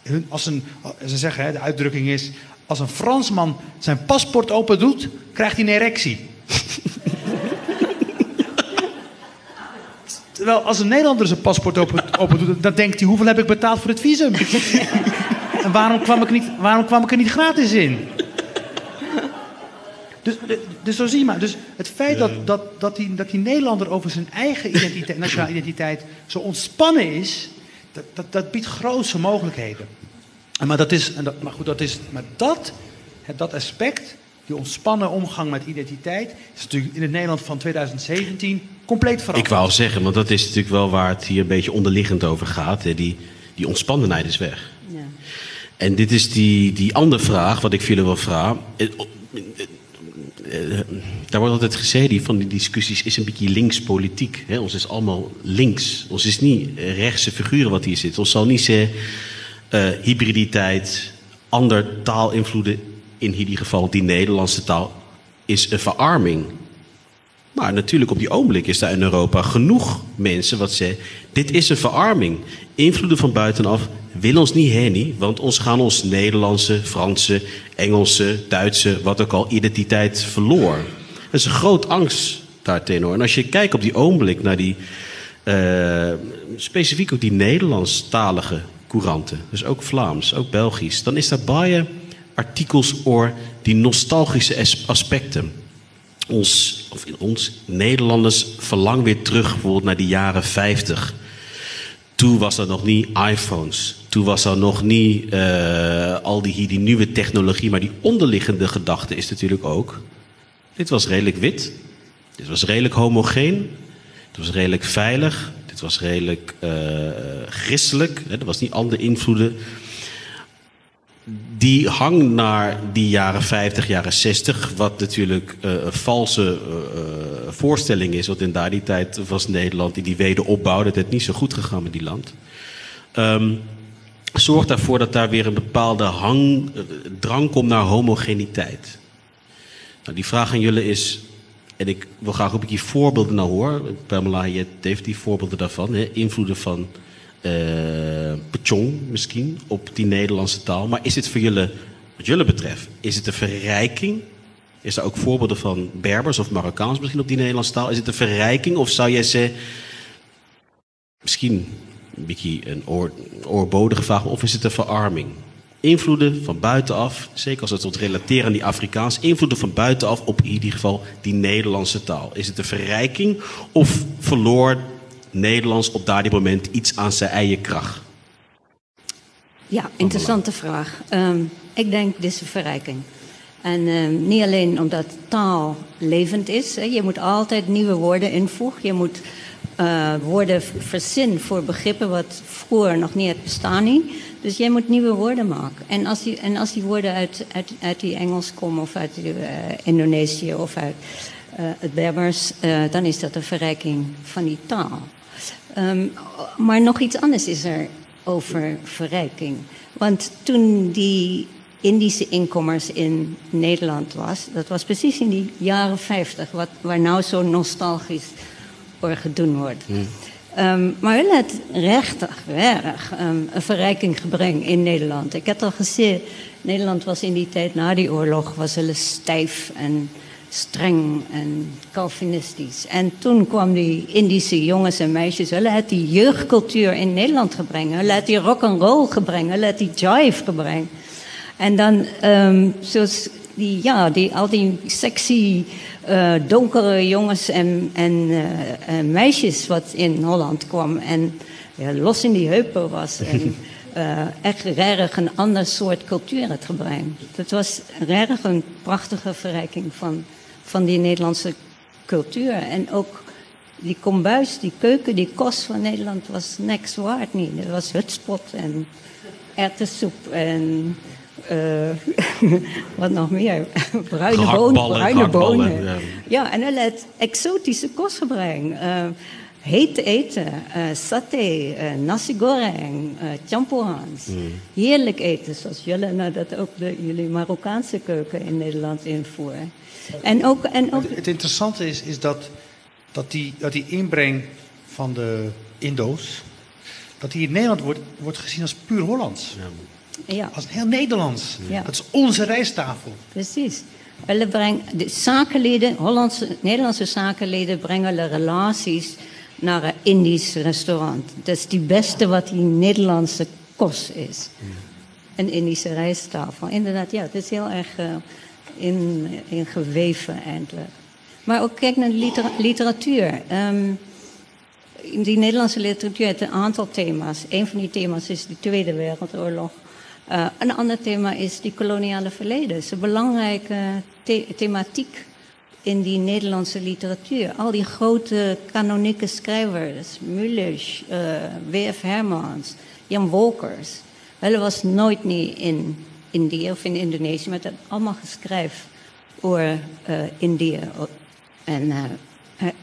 Hun, als een, ze zeggen, hè, de uitdrukking is... als een Fransman zijn paspoort open doet, krijgt hij een erectie. Terwijl als een Nederlander zijn paspoort open, open doet, dan denkt hij: hoeveel heb ik betaald voor het visum? en waarom kwam ik, niet, waarom kwam ik er niet gratis in? Dus, dus zo zie je maar. Dus het feit dat, dat, dat, die, dat die Nederlander over zijn eigen identiteit, nationale identiteit zo ontspannen is, dat, dat, dat biedt grootse mogelijkheden. En Maar dat is, en dat, maar goed, dat is, maar dat, dat aspect, die ontspannen omgang met identiteit, is natuurlijk in het Nederland van 2017 compleet veranderd. Ik wou zeggen, want dat is natuurlijk wel waar het hier een beetje onderliggend over gaat. Hè. Die, die ontspannenheid is weg. Ja. En dit is die, die andere vraag, wat ik jullie wil vragen. Daar wordt altijd gezegd, die van die discussies is een beetje linkspolitiek. Hè? Ons is allemaal links. Ons is niet rechtse figuren wat hier zit. Ons zal niet zeggen eh, hybriditeit, ander taalinvloeden, in ieder geval die Nederlandse taal, is een verarming. Maar natuurlijk op die ogenblik is daar in Europa genoeg mensen wat zeggen... dit is een verarming. Invloeden van buitenaf willen ons niet heen, want ons gaan ons Nederlandse, Franse, Engelse, Duitse, wat ook al, identiteit verloor. Dat is een groot angst daartegen. En als je kijkt op die ogenblik naar die, eh, specifiek ook die Nederlandstalige couranten, dus ook Vlaams, ook Belgisch, dan is daar baie artikels oor die nostalgische as- aspecten ons, of in ons, Nederlanders verlang weer terug bijvoorbeeld naar die jaren 50. Toen was er nog niet iPhones. Toen was er nog niet eh, al die, die nieuwe technologie. Maar die onderliggende gedachte is natuurlijk ook... Dit was redelijk wit. Dit was redelijk homogeen. Dit was redelijk veilig. Dit was redelijk eh christelijk. Hè, er was niet andere invloeden die hang naar die jaren 50, jaren 60, wat natuurlijk eh, een valse eh, eh, voorstelling is. Want in daar die tijd was Nederland in die wederopbouw, dat het niet zo goed gegaan met die land. Ehm zorgt daarvoor dat daar weer een bepaalde hang, eh, drang komt naar homogeniteit. Nou, die vraag aan jullie is, en ik wil graag ook een beetje voorbeelden naar horen. Pamela, je heeft die voorbeelden daarvan, hè? invloeden van Pechong misschien op die Nederlandse taal. Maar is het voor jullie, wat jullie betreft, is het een verrijking? Is er ook voorbeelden van Berbers of Marokkaans misschien op die Nederlandse taal? Is het een verrijking of zou jij zeggen, misschien een beetje een oor, oorbodige vraag, of is het een verarming? Invloeden van buitenaf, zeker als het tot relateren aan die Afrikaans, invloeden van buitenaf op in ieder geval die Nederlandse taal. Is het een verrijking of verloor Nederlands op dat moment iets aan zijn eigen kracht? Ja, interessante vraag. Ehm, ik denk dit is een verrijking. En ehm, niet alleen omdat taal levend is. Hè. Je moet altijd nieuwe woorden invoegen. Je moet eh, woorden verzinnen voor begrippen wat vroeger nog niet bestaan. Dus jij moet nieuwe woorden maken. En als die, en als die woorden uit, uit, uit die Engels komen of uit uh, Indonesië of uit uh, het Berbers, uh, dan is dat een verrijking van die taal. Um, maar nog iets anders is er over verrijking. Want toen die Indische inkomers in Nederland was, dat was precies in die jaren 50, wat, waar nou zo nostalgisch voor gedaan wordt. Hmm. Um, maar wel het rechtig, erg um, een verrijking gebracht in Nederland. Ik heb al gezien, Nederland was in die tijd na die oorlog was heel stijf en streng en Calvinistisch. En toen kwam die Indische jongens en meisjes, hulle het die jeugdcultuur in Nederland gebrengen, hulle het die rock and roll gebrengen, hulle het die jive gebrengen. En dan, um, zoals die, ja, die, al die sexy, uh, donkere jongens en, en, uh, en, meisjes wat in Holland kwam en ja, los in die heupen was. En, uh, echt erg een ander soort cultuur het gebruikt. Het was erg een prachtige verrijking van, van die Nederlandse cultuur. En ook die kombuis, die keuken, die kost van Nederland was niks waard niet. Het was hutspot en erwtensoep en uh, wat nog meer? bruine bonen. Bruine bonen. Ja. ja. en hij laat exotische kost gebruiken. Uh, heet eten, uh, saté, nasi goreng, champoehans. Mm. Heerlijk eten, zoals jullie nou, dat ook de, jullie Marokkaanse keuken in Nederland invoeren. En ook, en ook... Het interessante is, is dat, dat, die, dat die inbreng van de Indo's, dat die in Nederland wordt, wordt gezien als puur Hollands. Ja. Ja. Als heel Nederlands. Ja. Dat is onze rijsttafel. Precies. We brengen, de zakenleden, Hollandse, Nederlandse zakenleden brengen de relaties naar een Indisch restaurant. Dat is het beste wat die Nederlandse kost is. Een Indische rijsttafel. Inderdaad, ja, het is heel erg uh, in, in geweven eigenlijk. Maar ook kijk naar de literatuur. Um, in die Nederlandse literatuur heeft een aantal thema's. Een van die thema's is de Tweede Wereldoorlog. Uh, een ander thema is die koloniale verleden. Het is een belangrijke the thematiek in die Nederlandse literatuur. Al die grote kanonieke schrijvers, Mulisch, uh, W.F. Hermans, Jan Wolkers. Hij was nooit niet in Indië of in Indonesië, maar dat allemaal geschreven over uh, Indië. En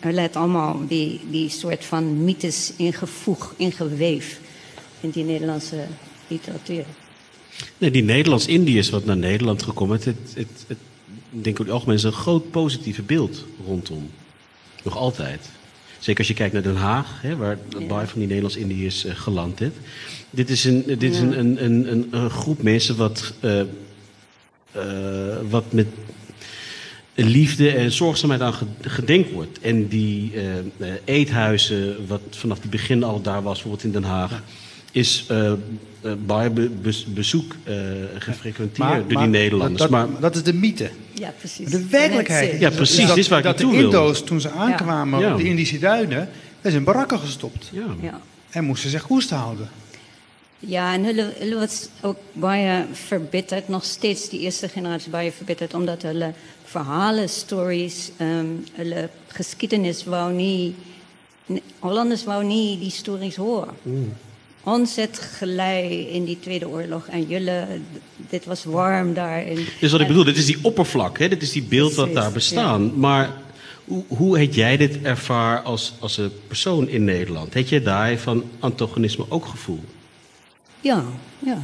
hij let allemaal die, die soort van mythes ingevoegd, ingeweefd in die Nederlandse literatuur. Nee, die Nederlands-Indiërs wat naar Nederland gekomen, het, het, het, het denk ik het algemeen is een groot positieve beeld rondom. Nog altijd. Zeker als je kijkt naar Den Haag, hè, waar het ja. van die Nederlands-Indiërs uh, geland is. Dit is een, dit is een, een, een, een, groep mensen wat, uh, uh, wat met liefde en zorgzaamheid aan gedenkt wordt. En die eethuizen, wat vanaf het begin al daar was, bijvoorbeeld in Den Haag is uh, bij bezoek uh, gefrequenteerd maar, door die maar, Nederlanders. Dat, maar, dat is de mythe. Ja, precies. De werkelijkheid. Ja, precies. Dat, is waar dat ik de Indo's, toen ze aankwamen ja. op de Indische duinen, zijn in barakken gestopt. Ja. ja. En moesten zich koest houden. Ja, en hulle, hulle was ook baie verbitterd, nog steeds die eerste generatie baie verbitterd, omdat hulle verhalen, stories, um, hulle geschiedenis wou niet, Hollanders wou niet die stories horen. Mm. Ons het gelei in die Tweede Oorlog en jullie, dit was warm daar. Dus wat ik bedoel, dit is die oppervlak, hè? dit is die beeld wat daar bestaan. Ja. Maar hoe, hoe heet jij dit ervaar als, als een persoon in Nederland? Heet je daar van antagonisme ook gevoel? Ja, ja.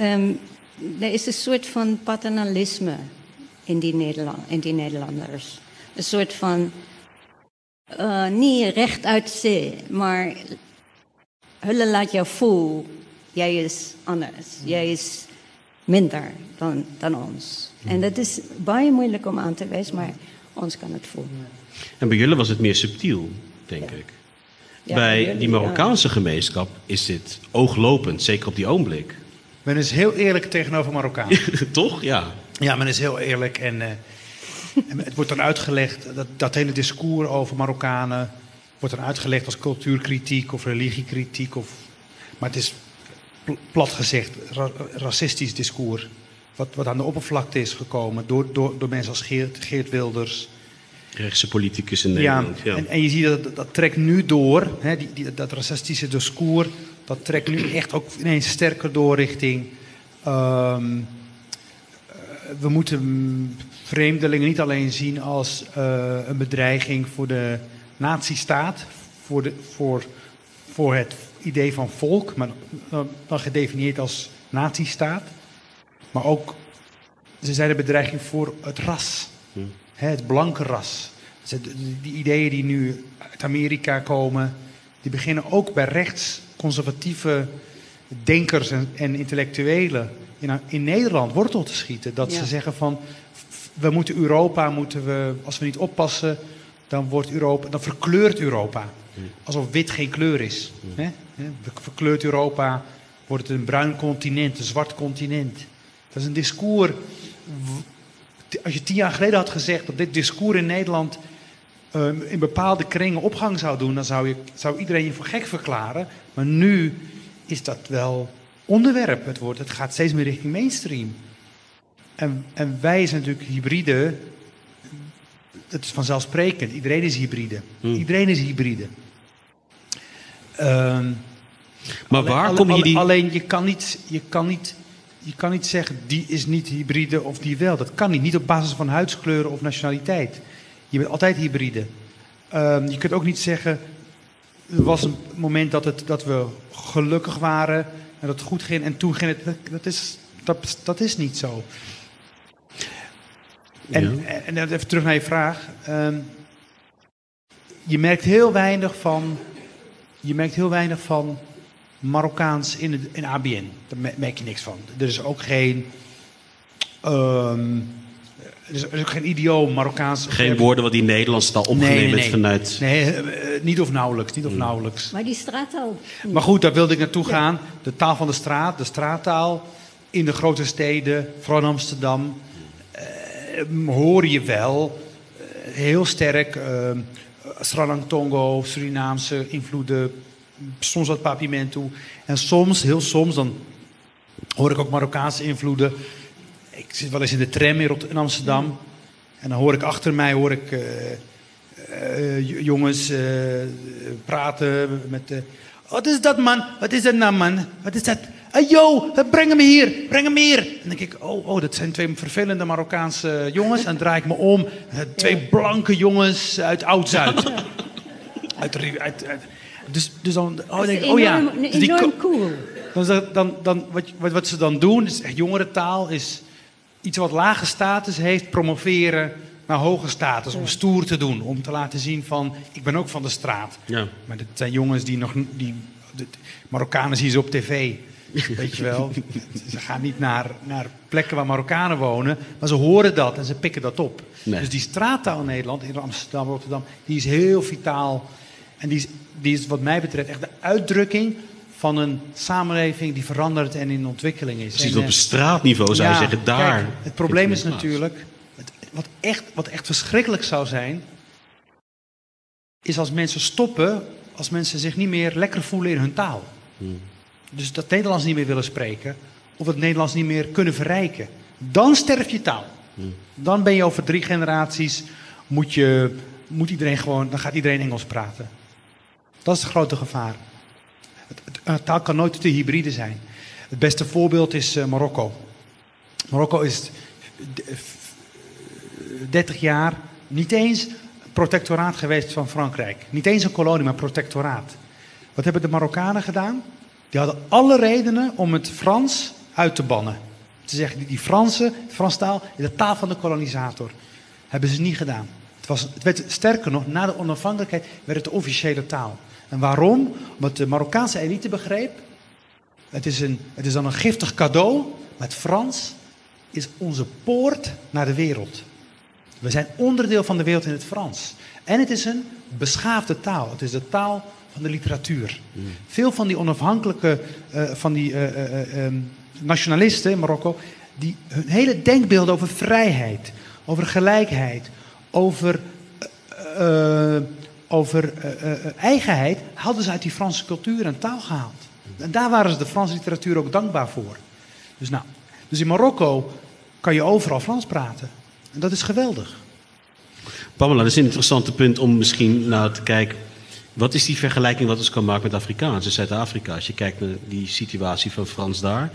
Um, er is een soort van paternalisme in die, Nederland, in die Nederlanders. Een soort van, uh, niet recht uit zee, maar hulle laat jou voelen, jij is anders. Jij is minder dan, dan ons. En dat is baie moeilijk om aan te wijzen, maar ons kan het voelen. En bij jullie was het meer subtiel, denk ik. Ja, bij jullie, die Marokkaanse gemeenschap is dit ooglopend, zeker op die ogenblik. Men is heel eerlijk tegenover Marokkanen. Toch? Ja. Ja, men is heel eerlijk en, uh, en het wordt dan uitgelegd, dat, dat hele discours over Marokkanen wordt dan uitgelegd als cultuurkritiek of religiekritiek. Of, maar het is plat gezegd ra racistisch discours. Wat, wat aan de oppervlakte is gekomen door, door, door mensen als Geert, Geert Wilders. rechtse politicus in Nederland. Ja, En, en je ziet dat dat trekt nu door, hè, die, die, dat racistische discours, dat trekt nu echt ook ineens sterker door richting. ehm, eh, we moeten vreemdelingen niet alleen zien als eh, een bedreiging voor de nazistaat, voor, de, voor, voor het idee van volk, maar dan, gedefinieerd als nazistaat, maar ook ze zijn een bedreiging voor het ras. Hè, het blanke ras. Dus de- de- Die ideeën die nu uit Amerika komen, die beginnen ook bij rechtsconservatieve denkers en, en intellectuelen in, in Nederland wortel te schieten. Dat Ja. ze zeggen van, we moeten Europa, moeten we, als we niet oppassen, dan, wordt Europa, dan verkleurt Europa. Alsof wit geen kleur is. Hè? Verkleurt Europa, wordt het een bruin continent, een zwart continent. Dat is een discours als je tien jaar geleden had gezegd dat dit discours in Nederland ehm, in bepaalde kringen opgang zou doen, dan zou, je, zou iedereen je voor gek verklaren. Maar nu is dat wel onderwerp. Het, wordt, het gaat steeds meer richting mainstream. En wij zijn natuurlijk hybride. Dat is vanzelfsprekend. Iedereen is hybride. Hmm. Iedereen is hybride. Ehm, maar Alleen- waar kom je die... Alleen je kan, niet, je, kan niet, je kan niet zeggen die is niet hybride of die wel. Dat kan niet. Niet op basis van huidskleuren of nationaliteit. Je bent altijd hybride. Ehm, je kunt ook niet zeggen. Er was een moment dat, het, dat we gelukkig waren en dat het goed ging en toen ging het. Dat, dat, is, dat, dat is niet zo. En, en dan even terug naar je vraag. Ehm, je merkt heel weinig van. Je merkt heel weinig van Marokkaans in, het, in ABN. Daar me- merk je niks van. Er is ook geen. ehm, er, is, er is ook geen idioom Marokkaans. Geen woorden wat die Nederlandse taal opgenomen Nee, nee, nee. vanuit... Nee, eh, eh, niet of nauwelijks. Niet of nauwelijks. Maar die straattaal... Maar goed, daar wilde ik naartoe gaan. De taal van de straat, de straattaal. In de grote steden, vooral in Amsterdam. Eh, hoor je wel eh, heel sterk. eh Sralang Tongo, Surinaamse invloeden. Soms wat Papimentu. En soms, heel soms, dan hoor ik ook Marokkaanse invloeden. Ik zit wel eens in de tram in, Amsterdam. En dan hoor ik achter mij hoor ik, eh, eh, jongens praten met... wat is dat man? Wat is dat nou man? Wat is dat? Hey, yo, breng hem hier, breng hem hier. En dan denk ik, oh, oh, dat zijn twee vervelende Marokkaanse jongens. En dan draai ik me om. Eh, twee blanke jongens uit Oud-Zuid. Uit, uit, uit- dus, dus dan, oh, denk oh ja. Dus die enorm cool. dan, dan, dan, wat, wat, wat ze dan doen, is echt jongerentaal, is iets wat lage status heeft, promoveren naar hoge status. Om stoer te doen, om te laten zien van, ik ben ook van de straat. Ja. Maar dat zijn jongens die nog, die, de, Marokkanen zien ze op tv. Weet je wel, ze gaan niet naar, naar plekken waar Marokkanen wonen, maar ze horen dat en ze pikken dat op. Nee. Dus die straattaal in Nederland, in Amsterdam, Rotterdam, die is heel vitaal. En die is, die is wat mij betreft echt de uitdrukking van een samenleving die verandert en in ontwikkeling is. Precies, En, op eh, straatniveau zou je zeggen, daar... kijk, het probleem is natuurlijk, het, wat, echt, wat echt verschrikkelijk zou zijn, is als mensen stoppen, als mensen zich niet meer lekker voelen in hun taal. Hmm. Dus dat Nederlands niet meer willen spreken, of het Nederlands niet meer kunnen verrijken. Dan sterft je taal. Hmm. Dan ben je over drie generaties, moet, je, moet iedereen gewoon, dan gaat iedereen Engels praten. Dat is het grote gevaar. Het, taal kan nooit te hybride zijn. Het beste voorbeeld is eh, Marokko. Marokko is d- f- 30 jaar niet eens protectoraat geweest van Frankrijk. Niet eens een kolonie, maar protectoraat. Wat hebben de Marokkanen gedaan? Die hadden alle redenen om het Frans uit te bannen. Te zeggen, die, die Franse, de Franse taal, is de taal van de kolonisator. Hebben ze niet gedaan. Het, was, het werd, sterker nog, na de onafhankelijkheid werd het de officiële taal. En waarom? Omdat de Marokkaanse elite begreep, het is, een, het is dan een giftig cadeau, maar het Frans is onze poort naar de wereld. We zijn onderdeel van de wereld in het Frans. En het is een beschaafde taal. Het is de taal van de literatuur. Veel van die onafhankelijke, eh, van die eh, eh, eh, ehm, nationalisten in Marokko, die hun hele denkbeeld over vrijheid, over gelijkheid, over, over eigenheid, hadden ze uit die Franse cultuur en taal gehaald. En daar waren ze de Franse literatuur ook dankbaar voor. Dus, nou, dus in Marokko kan je overal Frans praten. En dat is geweldig. Pamela, dat is een interessante punt om misschien naar te kijken. Wat is die vergelijking wat ons kan maken met Afrikaans in Zuid-Afrika? Als je kijkt naar die situatie van Frans daar.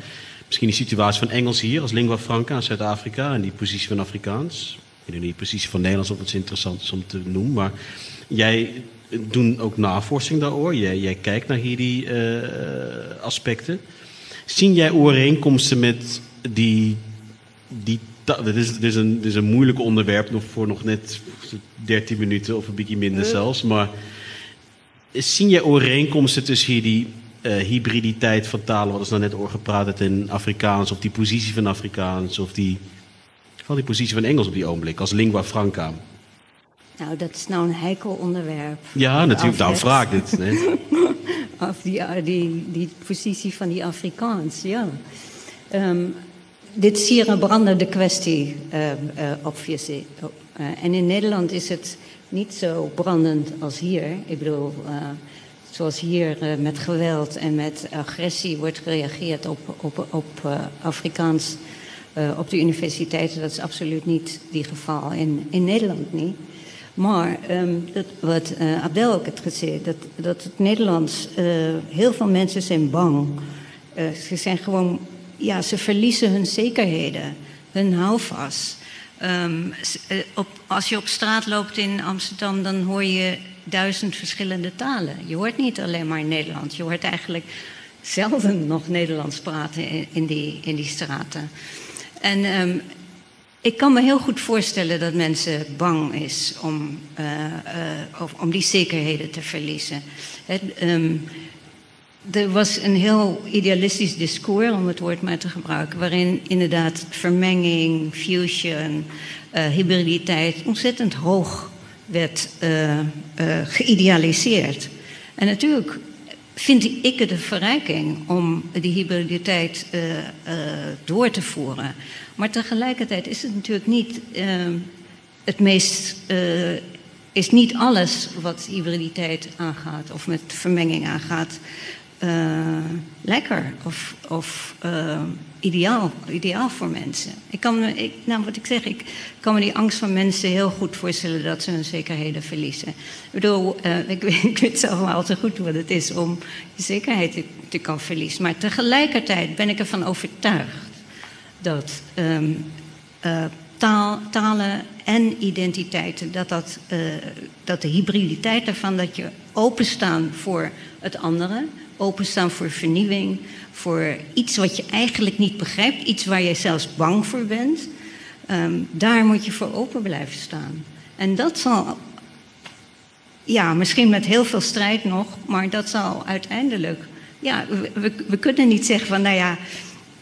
Misschien die situatie van Engels hier als lingua franca in Zuid-Afrika. En die positie van Afrikaans. Ik weet niet die positie van Nederlands of het interessant is om te noemen. Maar jij doet ook navorsching daaroor. Jij, jij kijkt naar hierdie uh, aspecten. Zien jij overeenkomsten met die, die dit is, dit, is een, dit is een moeilijk onderwerp nog voor nog net 13 minuten of een beetje minder zelfs. Maar zien jij overeenkomsten tussen die uh, hybriditeit van talen, wat is nou net over gepraat in Afrikaans, of die positie van Afrikaans, of die, van die positie van Engels op die ogenblik, als lingua franca? Nou, dat is nou een heikel onderwerp. Ja, natuurlijk, daarom vraag ik dit. Nee? of die, die, die positie van die Afrikaans, ja. Um, dit is hier een brandende kwestie, uh, uh, obviously. En in Nederland is het niet zo brandend als hier. Ik bedoel, zoals hier met geweld en met agressie wordt gereageerd op, op, op Afrikaans op de universiteiten. Dat is absoluut niet die geval. In, in Nederland niet. Maar um, dat, wat Abdel ook heeft gezegd, dat, dat het Nederlands, heel veel mensen zijn bang. ze zijn gewoon ja, ze verliezen hun zekerheden, hun houvast. Um, op, als je op straat loopt in Amsterdam, dan hoor je duizend verschillende talen. Je hoort niet alleen maar Nederlands. Je hoort eigenlijk zelden nog Nederlands praten in, die, in die straten. En um, ik kan me heel goed voorstellen dat mensen bang is om, uh, uh, om die zekerheden te verliezen. Het, um, er was een heel idealistisch discours, om het woord maar te gebruiken, waarin inderdaad vermenging, fusion, uh, hybriditeit ontzettend hoog werd uh, geïdealiseerd. En natuurlijk vind ik het een verrijking om die hybriditeit door te voeren. Maar tegelijkertijd is het natuurlijk niet het meest is niet alles wat hybriditeit aangaat of met vermenging aangaat lekker of, of uh, ideaal, ideaal voor mensen. Ik kan me, ik, nou wat ik zeg, ik kan me die angst van mensen heel goed voorstellen dat ze hun zekerheden verliezen. Ik bedoel, uh, ik, ik, weet zelf maar al te goed wat het is om je zekerheid te, te kan verliezen. Maar tegelijkertijd ben ik ervan overtuigd dat um, taal, talen en identiteiten, dat, dat, dat de hybriditeit daarvan, dat je openstaan voor het andere openstaan voor vernieuwing, voor iets wat je eigenlijk niet begrijpt, iets waar je zelfs bang voor bent. Um, daar moet je voor open blijven staan. En dat zal, ja, misschien met heel veel strijd nog, maar dat zal uiteindelijk, ja, we, we kunnen niet zeggen van, nou ja,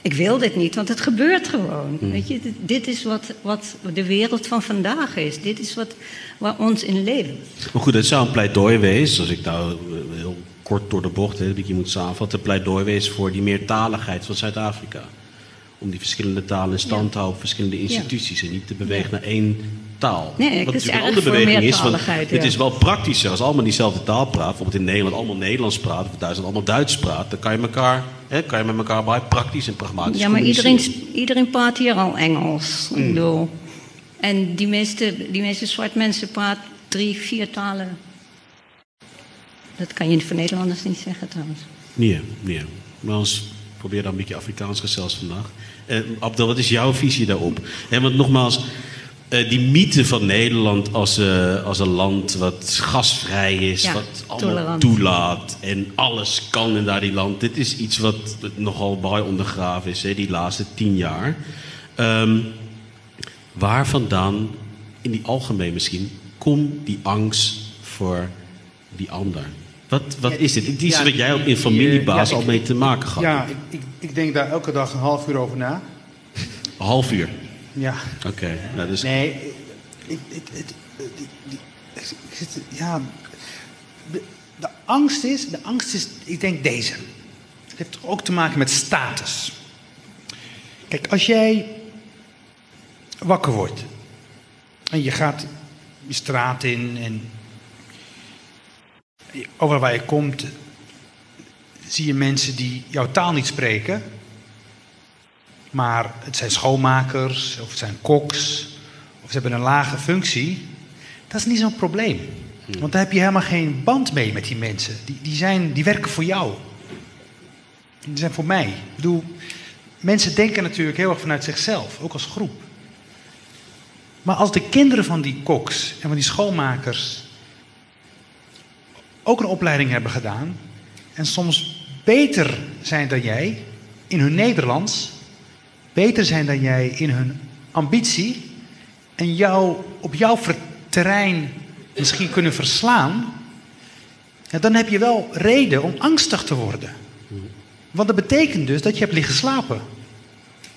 ik wil dit niet, want het gebeurt gewoon. Hmm. Weet je, dit, dit, is wat, wat de wereld van vandaag is. Dit is wat, waar ons in leven. Maar goed, het zou een pleidooi wezen, als ik nou eh, heel kort door de bocht, hè, dat je moet samenvatten, pleidooi wees voor die meertaligheid van Zuid-Afrika. Om die verschillende talen in stand te houden, verschillende instituties en niet te bewegen naar één taal. Nee, Wat natuurlijk een andere beweging is, want het is wel praktischer als allemaal diezelfde taal praten. Bijvoorbeeld in Nederland allemaal Nederlands praten, of Duitsland allemaal Duits praten. Dan kan je, elkaar, hè, kan je met elkaar bij praktisch en pragmatisch Ja, maar iedereen, iedereen praat hier al Engels. Mm. Ik bedoel. En die meeste, die meeste zwart mensen praten drie, vier talen dat kan je voor Nederlanders niet zeggen trouwens. Nee, nee. Maar ons probeer dan een beetje Afrikaans gezels vandaag. Uh, Abdel, wat is jouw visie daarop? want nogmaals, uh, die mythe van Nederland als, uh, als een land wat gasvrij is, ja, wat allemaal toelaat en alles kan in daar die land. Dit is iets wat nogal bij ondergraven is, hè, die laatste tien jaar. Um, waar vandaan, in die algemeen misschien, komt die angst voor die ander? Wat, wat is dit? Het is wat jij ook in familiebaas al mee te maken gehad Ja, ik, ik, ik, denk daar elke dag een half uur over na. Een half uur? Ja. Oké. nou dus... Nee, ik, ja, de, de, angst is, de angst is, ik denk deze. Het heeft ook te maken met status. Kijk, als jij wakker wordt en je gaat je straat in en overal waar je komt, zie je mensen die jouw taal niet spreken. Maar het zijn schoonmakers, of het zijn koks, of ze hebben een lage functie. Dat is niet zo'n probleem. Want daar heb je helemaal geen band mee met die mensen. Die, die, zijn, die werken voor jou. Die zijn voor mij. Ik bedoel, mensen denken natuurlijk heel erg vanuit zichzelf, ook als groep. Maar als de kinderen van die koks en van die schoonmakers ook een opleiding hebben gedaan en soms beter zijn dan jij in hun Nederlands, beter zijn dan jij in hun ambitie en jou op jouw terrein misschien kunnen verslaan, dan heb je wel reden om angstig te worden. Want dat betekent dus dat je hebt liggen slapen.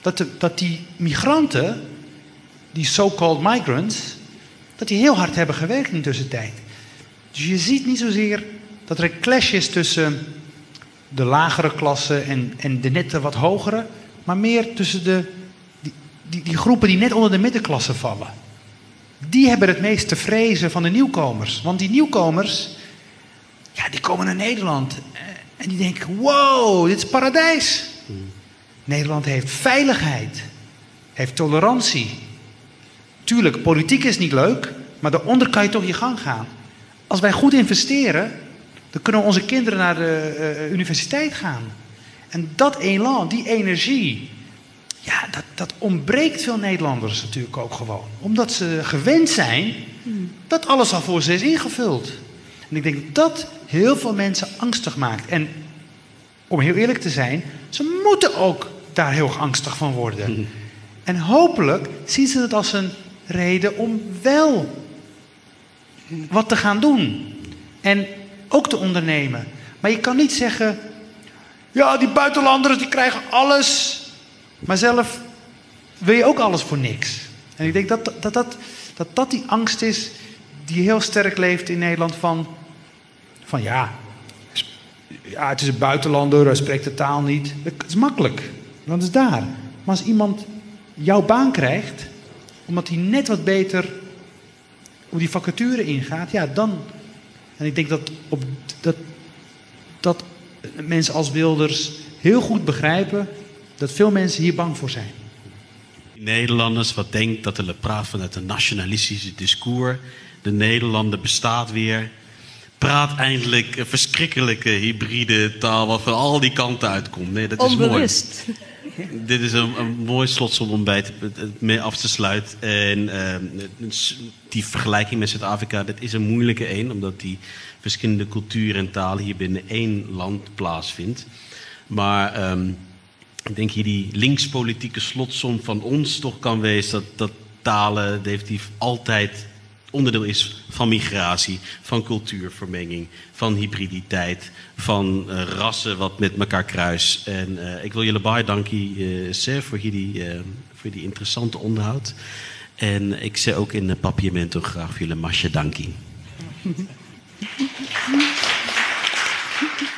Dat, dat die migranten, die so-called migrants, dat die heel hard hebben gewerkt in de tussentijd. Dus je ziet niet zozeer dat er een clash is tussen de lagere klasse en, en de net wat hogere, maar meer tussen de, die, die, die groepen die net onder de middenklasse vallen. Die hebben het meest te vrezen van de nieuwkomers. Want die nieuwkomers, ja, die komen naar Nederland eh, en die denken: wow, dit is paradijs. Nederland heeft veiligheid, heeft tolerantie. Tuurlijk, politiek is niet leuk, maar daaronder kan je toch je gang gaan. Als wij goed investeren, dan kunnen onze kinderen naar de uh, universiteit gaan. En dat elan, die energie, ja, dat, dat ontbreekt veel Nederlanders natuurlijk ook gewoon. Omdat ze gewend zijn dat alles al voor ze is ingevuld. En ik denk dat heel veel mensen angstig maakt. En om heel eerlijk te zijn, ze moeten ook daar heel angstig van worden. En hopelijk zien ze het als een reden om wel wat te gaan doen. En ook te ondernemen. Maar je kan niet zeggen, ja, die buitenlanders die krijgen alles. Maar zelf wil je ook alles voor niks. En ik denk dat dat, dat, dat, dat die angst is die heel sterk leeft in Nederland van, van ja, ja, het is een buitenlander, hij spreekt de taal niet. Dat is makkelijk, het is daar. Maar als iemand jouw baan krijgt, omdat hij net wat beter op die vacature ingaat, ja, dan. En ik denk dat, op, dat, dat mensen als Wilders heel goed begrijpen dat veel mensen hier bang voor zijn. Nederlanders, wat denkt dat er praat vanuit een nationalistische discours. De Nederlander bestaat weer. Praat eindelijk een verschrikkelijke hybride taal wat van al die kanten uitkomt. Nee, dat is Onbewust. mooi. Dit is een, mooi slotsom om bij mee af te sluiten. En uh, die vergelijking met Zuid-Afrika, dat is een moeilijke een, omdat die verschillende culturen en talen hier binnen één land plaatsvindt. Maar um, ik denk hier die linkspolitieke slotsom van ons toch kan wezen dat, dat talen definitief altijd onderdeel is van migratie, van cultuurvermenging, van hybriditeit, van uh, rassen wat met elkaar kruis. En uh, ik wil jullie baie dankie uh, zeggen voor die, voor die interessante onderhoud. En ik zeg ook in de papiamento graag voor jullie masje dankie.